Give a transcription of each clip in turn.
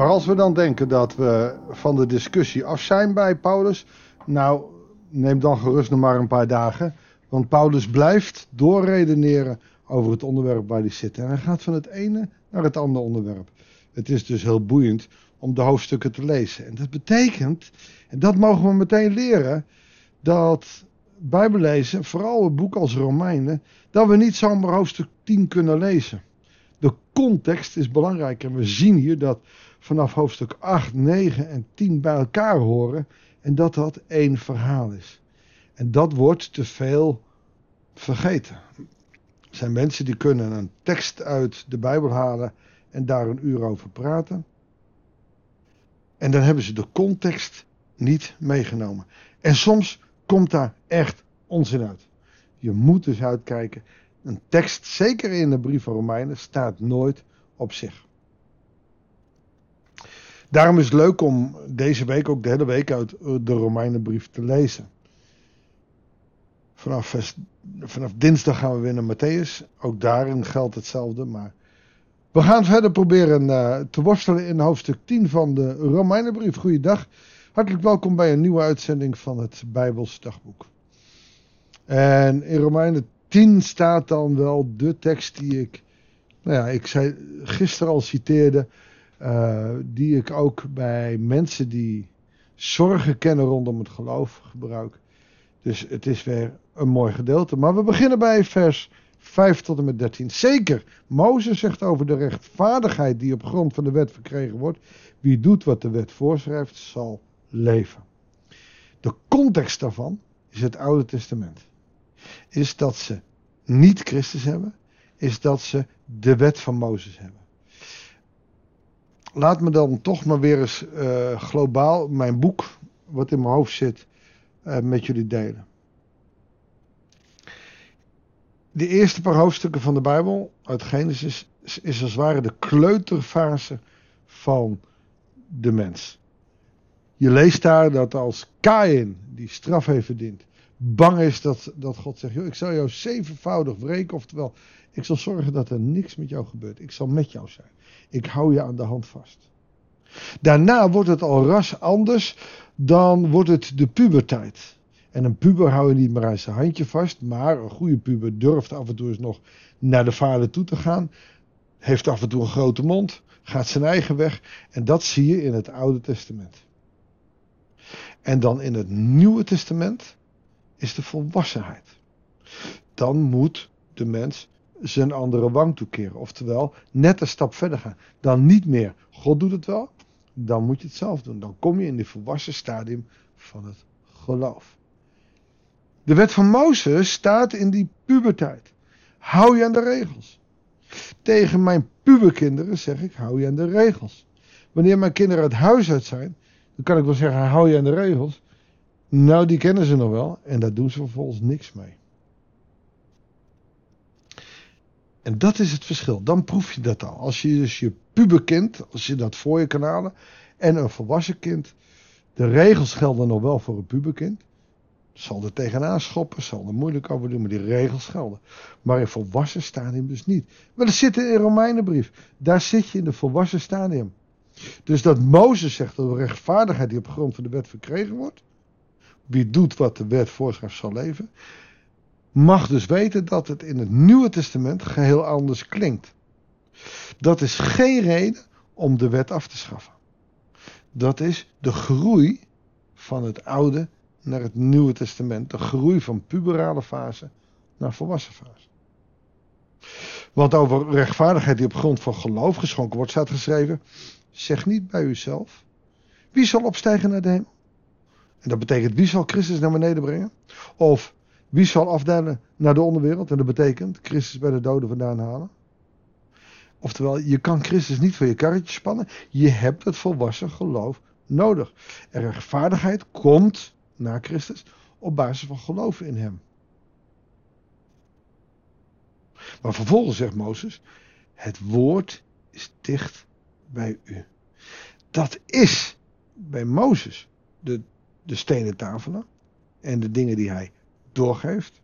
Maar als we dan denken dat we van de discussie af zijn bij Paulus, nou, neem dan gerust nog maar een paar dagen. Want Paulus blijft doorredeneren over het onderwerp waar hij zit. En hij gaat van het ene naar het andere onderwerp. Het is dus heel boeiend om de hoofdstukken te lezen. En dat betekent, en dat mogen we meteen leren, dat Bijbellezen, vooral een boek als Romeinen, dat we niet zomaar hoofdstuk 10 kunnen lezen. De context is belangrijk en we zien hier dat vanaf hoofdstuk 8, 9 en 10 bij elkaar horen en dat dat één verhaal is. En dat wordt te veel vergeten. Er zijn mensen die kunnen een tekst uit de Bijbel halen en daar een uur over praten. En dan hebben ze de context niet meegenomen. En soms komt daar echt onzin uit. Je moet dus uitkijken. Een tekst, zeker in de brief van Romeinen, staat nooit op zich. Daarom is het leuk om deze week ook de hele week uit de Romeinenbrief te lezen. Vanaf, vanaf dinsdag gaan we weer naar Matthäus. Ook daarin geldt hetzelfde. Maar we gaan verder proberen uh, te worstelen in hoofdstuk 10 van de Romeinenbrief. Goeiedag. Hartelijk welkom bij een nieuwe uitzending van het Bijbels dagboek. En in Romeinen 10 staat dan wel de tekst die ik, nou ja, ik zei gisteren al citeerde, uh, die ik ook bij mensen die zorgen kennen rondom het geloof gebruik. Dus het is weer een mooi gedeelte. Maar we beginnen bij vers 5 tot en met 13. Zeker, Mozes zegt over de rechtvaardigheid die op grond van de wet verkregen wordt. Wie doet wat de wet voorschrijft, zal leven. De context daarvan is het Oude Testament. Is dat ze niet Christus hebben, is dat ze de wet van Mozes hebben. Laat me dan toch maar weer eens uh, globaal mijn boek, wat in mijn hoofd zit, uh, met jullie delen. De eerste paar hoofdstukken van de Bijbel, uit Genesis, is als het ware de kleuterfase van de mens. Je leest daar dat als Kain, die straf heeft verdiend, bang is dat, dat God zegt: ik zal jou zevenvoudig wreken. Oftewel, ik zal zorgen dat er niks met jou gebeurt. Ik zal met jou zijn. Ik hou je aan de hand vast. Daarna wordt het al ras anders. Dan wordt het de puberteit. En een puber hou je niet meer aan zijn handje vast. Maar een goede puber durft af en toe eens nog naar de vader toe te gaan. Heeft af en toe een grote mond. Gaat zijn eigen weg. En dat zie je in het Oude Testament. En dan in het Nieuwe Testament is de volwassenheid. Dan moet de mens zijn andere wang toekeren. Oftewel, net een stap verder gaan. Dan niet meer, God doet het wel, dan moet je het zelf doen. Dan kom je in de volwassen stadium van het geloof. De wet van Mozes staat in die puberteit. Hou je aan de regels. Tegen mijn puberkinderen zeg ik, hou je aan de regels. Wanneer mijn kinderen het huis uit zijn, dan kan ik wel zeggen, hou je aan de regels. Nou, die kennen ze nog wel en daar doen ze vervolgens niks mee. En dat is het verschil. Dan proef je dat al. Als je dus je puberkind, als je dat voor je kan halen, en een volwassen kind. De regels gelden nog wel voor een puberkind. Zal er tegenaan schoppen, zal er moeilijk over doen, maar die regels gelden. Maar in volwassen stadium dus niet. Maar dat zit in Romeinenbrief. Daar zit je in de volwassen stadium. Dus dat Mozes zegt dat de rechtvaardigheid die op grond van de wet verkregen wordt. Wie doet wat de wet voorschrijft zal leven mag dus weten dat het in het Nieuwe Testament geheel anders klinkt. Dat is geen reden om de wet af te schaffen. Dat is de groei van het Oude naar het Nieuwe Testament. De groei van puberale fase naar volwassen fase. Want over rechtvaardigheid die op grond van geloof geschonken wordt, staat geschreven: zeg niet bij uzelf: wie zal opstijgen naar de hemel? En dat betekent wie zal Christus naar beneden brengen? Of wie zal afdalen naar de onderwereld? En dat betekent Christus bij de doden vandaan halen. Oftewel, je kan Christus niet voor je karretje spannen. Je hebt het volwassen geloof nodig. En rechtvaardigheid komt naar Christus op basis van geloof in hem. Maar vervolgens zegt Mozes: Het woord is dicht bij u. Dat is bij Mozes de, de stenen tafelen en de dingen die hij doorgeeft.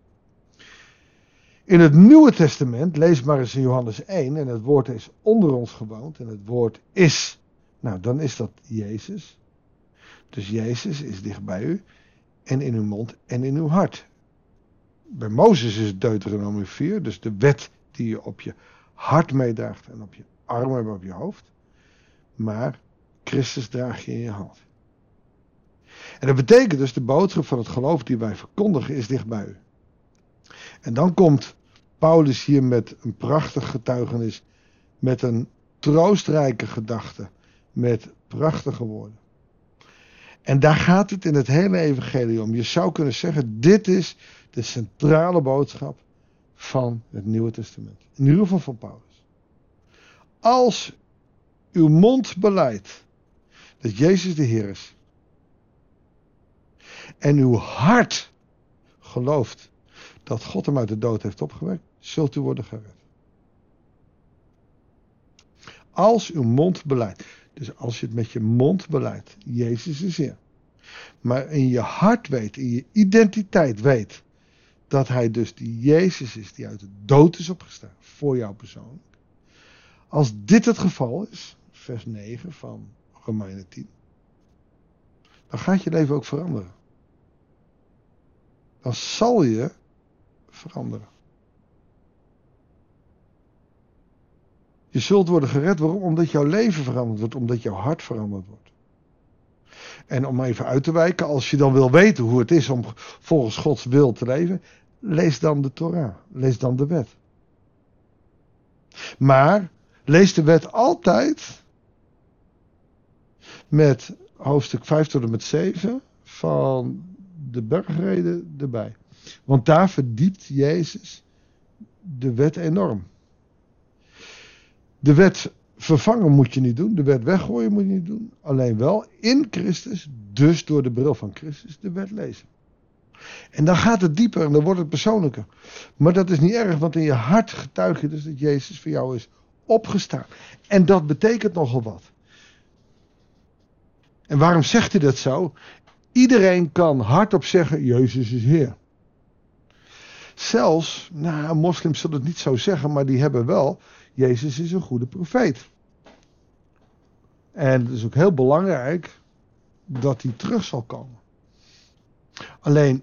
In het Nieuwe Testament, lees maar eens in Johannes 1, en het woord is onder ons gewoond, en het woord is Nou, dan is dat Jezus. Dus Jezus is dicht bij u en in uw mond en in uw hart. Bij Mozes is het Deuteronomie 4, dus de wet die je op je hart meedraagt en op je armen en op je hoofd. Maar Christus draag je in je hand. En dat betekent dus de boodschap van het geloof die wij verkondigen is dicht bij u. En dan komt Paulus hier met een prachtig getuigenis, met een troostrijke gedachte, met prachtige woorden. En daar gaat het in het hele evangelie om. Je zou kunnen zeggen, dit is de centrale boodschap van het Nieuwe Testament. In ieder geval van Paulus. Als uw mond beleidt dat Jezus de Heer is. En uw hart gelooft dat God hem uit de dood heeft opgewekt, zult u worden gered. Als uw mond beleidt. Dus als je het met je mond beleidt, Jezus is Heer. Maar in je hart weet, in je identiteit weet, dat hij dus die Jezus is die uit de dood is opgestaan voor jou persoonlijk. Als dit het geval is, vers 9 van Romeinen 10, dan gaat je leven ook veranderen. Dan zal je veranderen. Je zult worden gered. Waarom? Omdat jouw leven veranderd wordt. Omdat jouw hart veranderd wordt. En om even uit te wijken, als je dan wil weten hoe het is om volgens Gods wil te leven, lees dan de Torah. Lees dan de wet. Maar lees de wet altijd met hoofdstuk 5 tot en met 7 van de bergreden erbij. Want daar verdiept Jezus de wet enorm. De wet vervangen moet je niet doen. De wet weggooien moet je niet doen. Alleen wel in Christus, dus door de bril van Christus, de wet lezen. En dan gaat het dieper en dan wordt het persoonlijker. Maar dat is niet erg, want in je hart getuig je dus dat Jezus voor jou is opgestaan. En dat betekent nogal wat. En waarom zegt hij dat zo? Iedereen kan hardop zeggen: Jezus is Heer. Zelfs, nou, moslims zullen het niet zo zeggen, maar die hebben wel: Jezus is een goede profeet. En het is ook heel belangrijk dat hij terug zal komen. Alleen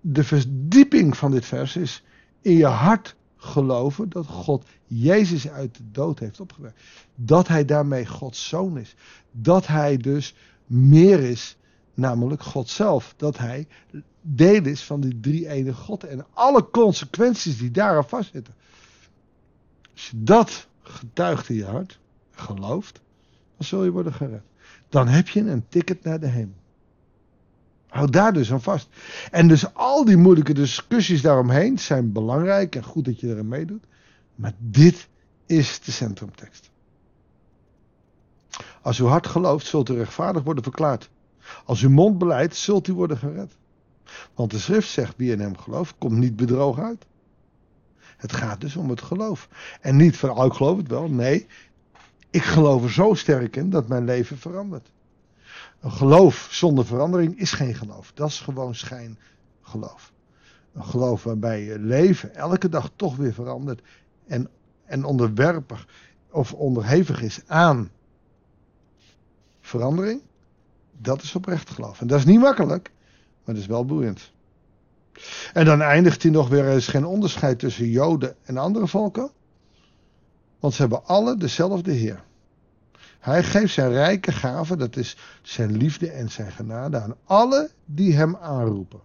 de verdieping van dit vers is in je hart geloven dat God Jezus uit de dood heeft opgewekt. Dat hij daarmee Gods zoon is. Dat hij dus meer is, namelijk God zelf. Dat hij deel is van die drie ene God en alle consequenties die daaraan vastzitten. Als je dat getuigt in je hart, gelooft, dan zul je worden gered. Dan heb je een ticket naar de hemel. Houd daar dus aan vast. En dus al die moeilijke discussies daaromheen zijn belangrijk en goed dat je erin meedoet. Maar dit is de centrumtekst. Als uw hart gelooft, zult u rechtvaardig worden verklaard. Als uw mond beleidt, zult u worden gered. Want de schrift zegt, wie in hem gelooft, komt niet bedrogen uit. Het gaat dus om het geloof. En niet van, oh ik geloof het wel. Nee, ik geloof er zo sterk in dat mijn leven verandert. Een geloof zonder verandering is geen geloof. Dat is gewoon schijngeloof. Een geloof waarbij je leven elke dag toch weer verandert en, en onderwerpig of onderhevig is aan verandering. Dat is oprecht geloof. En dat is niet makkelijk, maar dat is wel boeiend. En dan eindigt hij nog weer, er is geen onderscheid tussen Joden en andere volken. Want ze hebben alle dezelfde Heer. Hij geeft zijn rijke gaven, dat is zijn liefde en zijn genade, aan alle die hem aanroepen.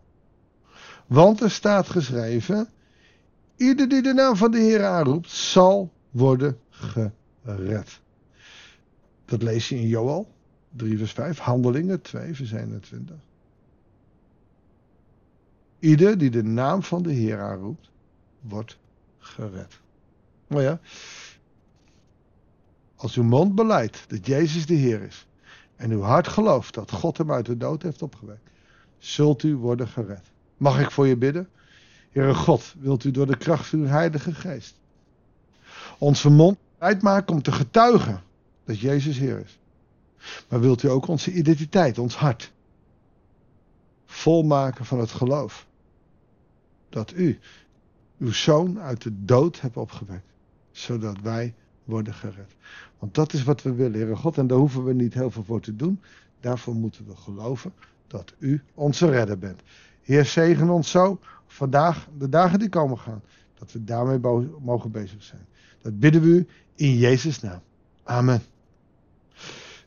Want er staat geschreven: Ieder die de naam van de Heer aanroept, zal worden gered. Dat lees je in Joel 3, vers 5, Handelingen 2, vers 21. Ieder die de naam van de Heer aanroept, wordt gered. Nou ja, als uw mond beleidt dat Jezus de Heer is en uw hart gelooft dat God hem uit de dood heeft opgewekt, zult u worden gered. Mag ik voor je bidden? Heere God, wilt u door de kracht van uw Heilige Geest onze mond uitmaken om te getuigen dat Jezus Heer is. Maar wilt u ook onze identiteit, ons hart, volmaken van het geloof dat u uw zoon uit de dood hebt opgewekt, zodat wij worden gered. Want dat is wat we willen, Heere God. En daar hoeven we niet heel veel voor te doen. Daarvoor moeten we geloven dat u onze redder bent. Heer, zegen ons zo vandaag, de dagen die komen gaan. Dat we daarmee mogen bezig zijn. Dat bidden we u in Jezus' naam. Amen.